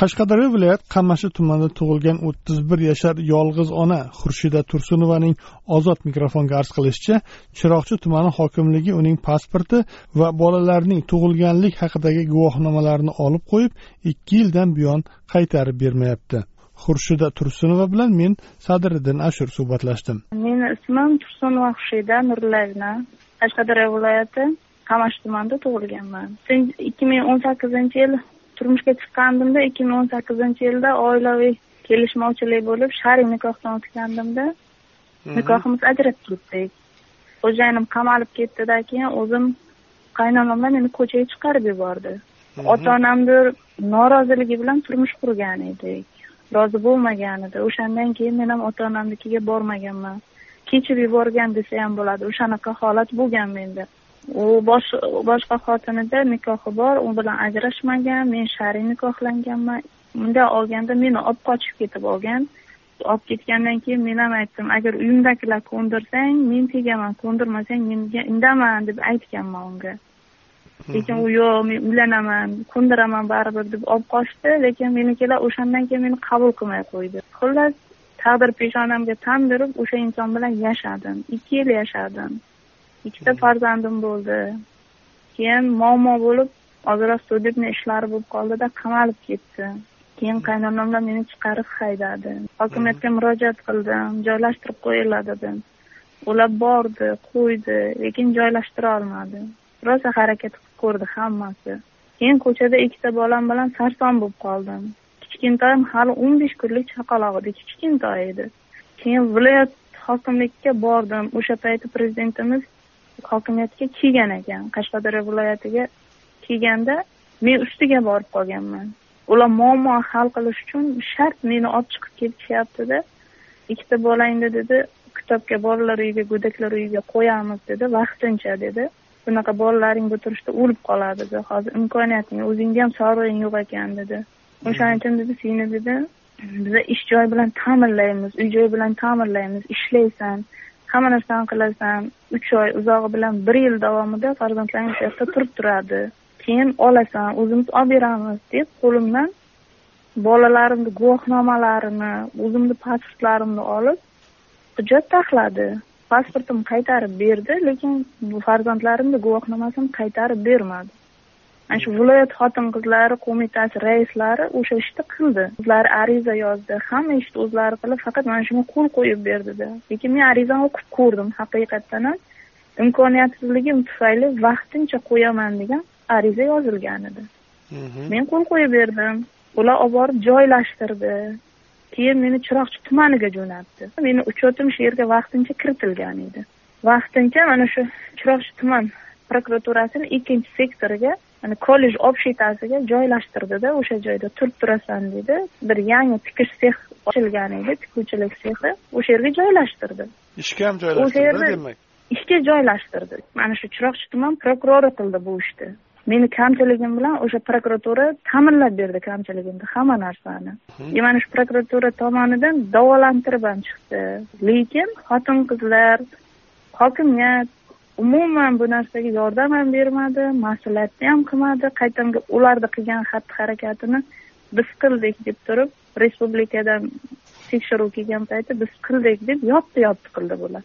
Qashqadaryo viloyat qamashi tumanida tug'ilgan o'ttiz bir yashar yolg'iz ona xurshida tursunovaning ozod mikrofonga arz qilishicha chiroqchi tumani hokimligi uning pasporti va bolalarning tug'ilganlik haqidagi guvohnomalarini olib qo'yib ikki yildan buyon qaytarib bermayapti. Xurshida tursunova bilan men sadiriddin ashur suhbatlashdim. Meni ismim tursunova xurshida nurullayevna. Qashqadaryo viloyati qamashi tumanida tug'ilganman. Ikki ming o'n sakkizinchi yil turmushga chiqqandimda ikki ming o'n sakkizinchi yilda oilaviy kelishmovchilik bo'lib shar'iy nikohdan o'tgandimda mhm. nikohimiz ajrashib ketdik xo'jayinim qamalib ketdidan keyin o'zim qaynonam meni ko'chaga chiqarib yubordi. Mhm. ota onamni noroziligi bilan turmush qurgan edik rozi bo'lmagan edi. O'shandan keyin men ham ota onamnikiga bormaganman. Kechib yuborgan desa ham bo'ladi. O'shanaqa holat bo'lgan menda u boshqa xotinida nikohi bor u bilan ajrashmagan men shar'iy nikohlanganman. Bunday olganda meni olib qochib ketib olgan. Olib ketgandan keyin men ham aytdim agar uyimdagilar ko'ndirsang men tegaman ko'ndirmasang men indaman deb aytganman unga. Lekin u yo'q men uylanaman ko'ndiraman baribir deb olib qochdi. Lekin menikilar o'shandan keyin meni qabul qilmay qo'ydi. Xullas taqdir peshonamga tan berib o'sha inson bilan yashadim. Ikki yil yashadim. Ikkita farzandim bo'ldi. Keyin muammo bo'lib ozroq sudебный ishlari bo'lib qoldida qamalib ketdi. Keyin qaynonamlar meni chiqarib haydadi. Hokimiyatga murojaat qildim joylashtirib qo'yinglar dedim. Ular bordi qo'ydi lekin joylashtira olmadi. Rosa harakat qilib ko'rdi hammasi. Keyin ko'chada ikkita bolam bilan sarson bo'lib qoldim. Kichkintoyim hali o'n besh kunlik chaqaloq edi kichkintoy edi. Keyin viloyat hokimlikka bordim. O'sha payti prezidentimiz hokimiyatga kelgan ekan. Qashqadaryo viloyatiga kelganda men ustiga borib qolganman. Ular muammo hal qilish uchun shart meni olib chiqib ketishyaptida ikkita bolangni dedi kitobga bolalar uyiga go'daklar uyiga qo'yamiz dedi. Vaqtincha dedi. Bunaqa bolalaring bu turishda o'lib qoladi dedi hozir imkoniyating o'zingga ham sog'lig'ing yo'q ekan dedi. O'shaning uchun dedi seni dedi biza ish joyi bilan ta'minlaymiz uy joy bilan ta'minlaymiz ishlaysan. Hamma narsani qilasan uch oy uzog'i bilan bir yil davomida farzandlaring shu yoqda turib turadi. Keyin olasan o'zimiz olib beramiz deb qo'limdan bolalarimni guvohnomalarini o'zimni pasportlarimni olib hujjat taxladi. Pasportimni qaytarib berdi lekin farzandlarimni guvohnomasini qaytarib bermadi. Ana shu viloyat xotin qizlari qo'mitasi raislari o'sha ishni qildi. O'zlari ariza yozdi. Hamma ishni o'zlari qilib faqat mana shunga qo'l qo'yib berdida lekin men arizani o'qib ko'rdim haqiqatdan ham. Imkoniyatsizligim tufayli vaqtincha qo'yaman degan ariza yozilgan edi. Mhm. men qo'l qo'yib berdim. Ular olib borib joylashtirdi. Keyin meni chiroqchi tumaniga jo'natdi. Meni uchyotim shu yerga vaqtincha kiritilgan edi. Vaqtincha mana shu chiroqchi tuman prokuraturasini ikkinchi sektoriga mana kollej общитasiga joylashtirdida o'sha joyda turib turasan dedi. Bir yangi tikish sex ochilgan edi tikuvchilik sexi. O'sha yerga joylashtirdi. Ishga ham joylashtirdi demak. ishga joylashtirdi. Mana shu chiroqchi tuman prokurori qildi bu ishni. Meni kamchiligim bilan o'sha prokuratura ta'minlab berdi kamchiligimni hamma narsani. И mana shu prokuratura tomonidan davolantirib ham chiqdi. Lekin xotin qizlar hokimiyat umuman bu narsaga yordam ham bermadi mas'uliyatni ham qilmadi. Qaytamga ularni qilgan xatti harakatini biz qildik deb turib respublikadan tekshiruv kelgan payti biz qildik deb yopdi yopdi qildi bular.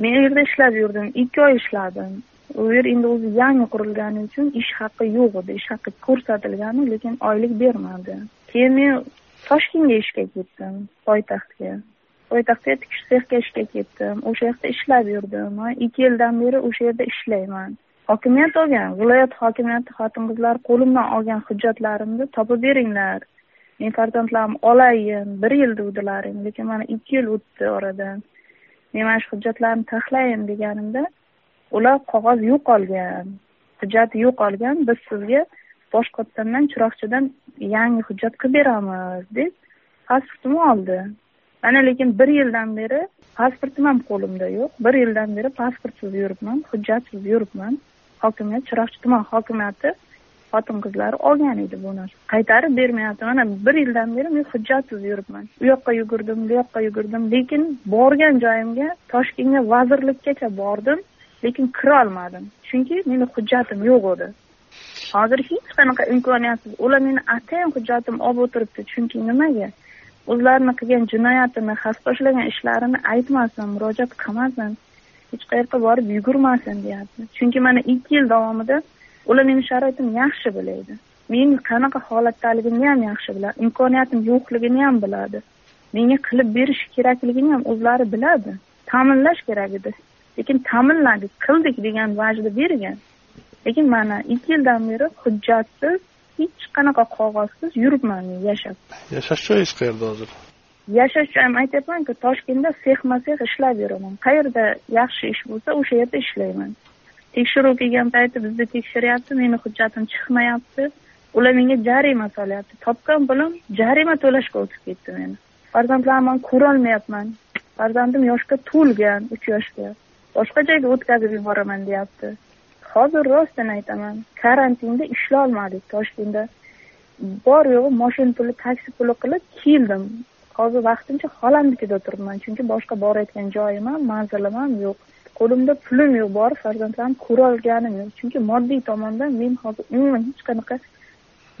Men u yerda ishlab yurdim ikki oy ishladim. U yer endi o'zi yangi qurilgani uchun ish haqi yo'q edi ish haqi ko'rsatilgani lekin oylik bermadi. Keyin men toshkentga ishga ketdim poytaxtga poytaxtga tikish sexga ishga ketdim. O'sha yoqda ishlab yurdim. Ikki yildan beri o'sha yerda ishlayman. Hokimiyat olgan viloyat hokimiyati xotin qizlar qo'limdan olgan hujjatlarimni topib beringlar. Men farzandlarimni olayin bir yil degdilaring lekin mana ikki yil o'tdi oradan men mana shu hujjatlarni taxlayin deganimda ular qog'oz yo'qolgan hujjat yo'qolgan biz sizga bosh chiroqchidan yangi hujjat qilib beramiz deb pasportimni oldi. Mana lekin bir yildan beri pasportim ham qo'limda yo'q. Bir yildan beri pasportsiz yuribman hujjatsiz yuribman. Hokimiyat chiroqchi tuman hokimiyati xotin qizlari olgan edi bu narsa qaytarib bermayapti. Mana bir yildan beri men hujjatsiz yuribman. U yoqqa yugurdim bu yoqqa yugurdim. Lekin borgan joyimga toshkentga vazirlikkacha bordim lekin kirolmadim chunki meni hujjatim yo'q edi. Hozir hech qanaqa imkoniyatsiz ular meni atayin hujjatim olib o'tiribdi. Chunki nimaga? O'zlarini qilgan jinoyatini xavf boshlagan ishlarini aytmasin murojaat qilmasin hech qayerga borib yugurmasin deyapti. Chunki mana ikki yil davomida ular meni sharoitimni yaxshi biladi men qanaqa holatdaligimni ham yaxshi biladi imkoniyatim yo'qligini ham biladi. Menga qilib berish kerakligini ham o'zlari biladi. Ta'minlash kerak edi. Lekin ta'minladik qildik degan vajda bergan. Lekin mana ikki yildan beri hujjatsiz hech qanaqa qog'ozsiz yuribman men yashab. Yashash joyingiz qayerda hozir? Yashash joyim aytyapmanku toshkentda sexma sex ishlab yuraman. Qayerda yaxshi ish bo'lsa o'sha yerda ishlayman. Tekshiruv kelgan payti bizni tekshiryapti meni hujjatim chiqmayapti. Ular menga jarima solyapti. Topgan pulim jarima to'lashga o'tib ketdi meni. Farzandlarimni ko'rolmayapman. Farzandim yoshga to'lgan uch yoshga. Boshqa joyga o'tkazib yuboraman deyapti hozir rostini aytaman karantinda ishlolmadik toshkentda. Bor yo'g'i moshina puli taksi puli qilib keldim. Hozir vaqtincha xolamnikida turibman chunki boshqa borayotgan joyim ham manzilim ham yo'q. Qo'limda pulim yo'q borib farzandlarimni ko'rolganim yo'q. Chunki moddiy tomondan men hozir umuman hech qanaqa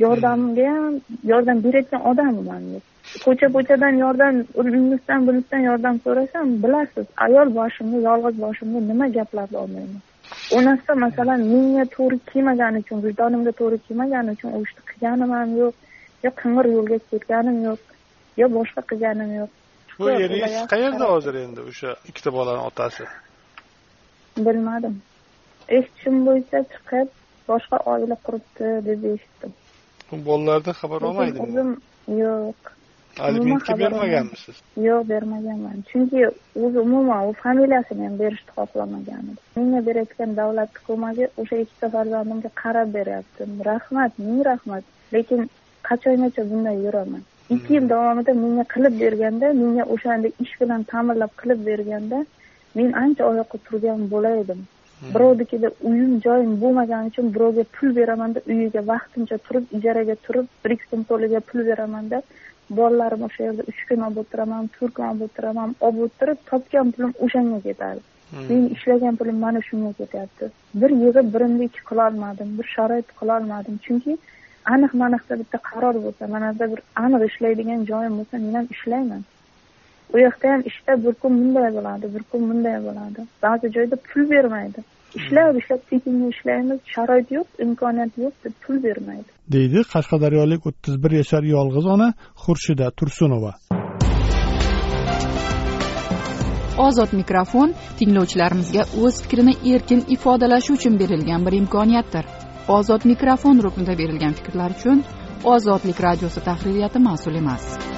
yordamga ham yordam berayotgan odamim ham yo'q ko'cha ko'chadan yordam unisidan bunisidan yordam so'rasam bilasiz ayol boshimda yolg'iz boshimda nima gaplarni olmayman. U narsa masalan menga to'g'ri kelmagani uchun vijdonimga to'g'ri kelmagani uchun u ishni qilganim ham yo'q yo qing'ir yo'lga ketganim yo'q yo boshqa qilganim yo'q bu eringiz qayerda hozir endi o'sha ikkita bolani otasi bilmadim eshitishim bo'yicha chiqib boshqa oila quribdi deb eshitdim bolalardan xabar olmaydimi o'zim yo'q alimentga bermaganmisiz? Yo'q bermaganman. Chunki o'zi umuman u familiyasini ham berishni xohlamagan edi menga berayotgan davlat ko'magi o'sha ikkita farzandimga qarab beryapti rahmat ming rahmat. Lekin qachongacha bunday yuraman. Ikki yil davomida menga qilib berganda menga o'shandek ish bilan ta'minlab qilib berganda men ancha oyoqqa turgan bo'lardim birovnikida uyim joyim bo'lmagani uchun birovga pul beramanda uyiga vaqtincha turib ijaraga turib bir ikki kun to'liga pul beramanda bolalarim o'sha yerda uch kun olib o'tiraman to'rt kun olib o'tiraman. Olib o'tirib topgan pulim o'shanga ketadi. Men ishlagan pulim mana shunga ketyapti. Bir yig'ib birimni ikki qilolmadim bir sharoit qilolmadim. Chunki aniq maniqda bitta qaror bo'lsa mana yerda bir aniq ishlaydigan joyim bo'lsa men ham ishlayman. U yoqda ham ishda bir kun bunday bo'ladi bir kun bunday bo'ladi. Ba'zi joyda pul bermaydi ishlab ishlab tekinga ishlaymiz sharoit yo'q imkoniyat yo'q deb pul bermaydi. Deydi qashqadaryolik o'ttiz bir yashar yolg'iz ona xurshida tursunova. Ozod mikrofon tinglovchilarimizga o'z fikrini erkin ifodalashi uchun berilgan bir imkoniyatdir. Ozod mikrofon ruknida berilgan fikrlar uchun ozodlik radiosi tahririyati mas'ul emas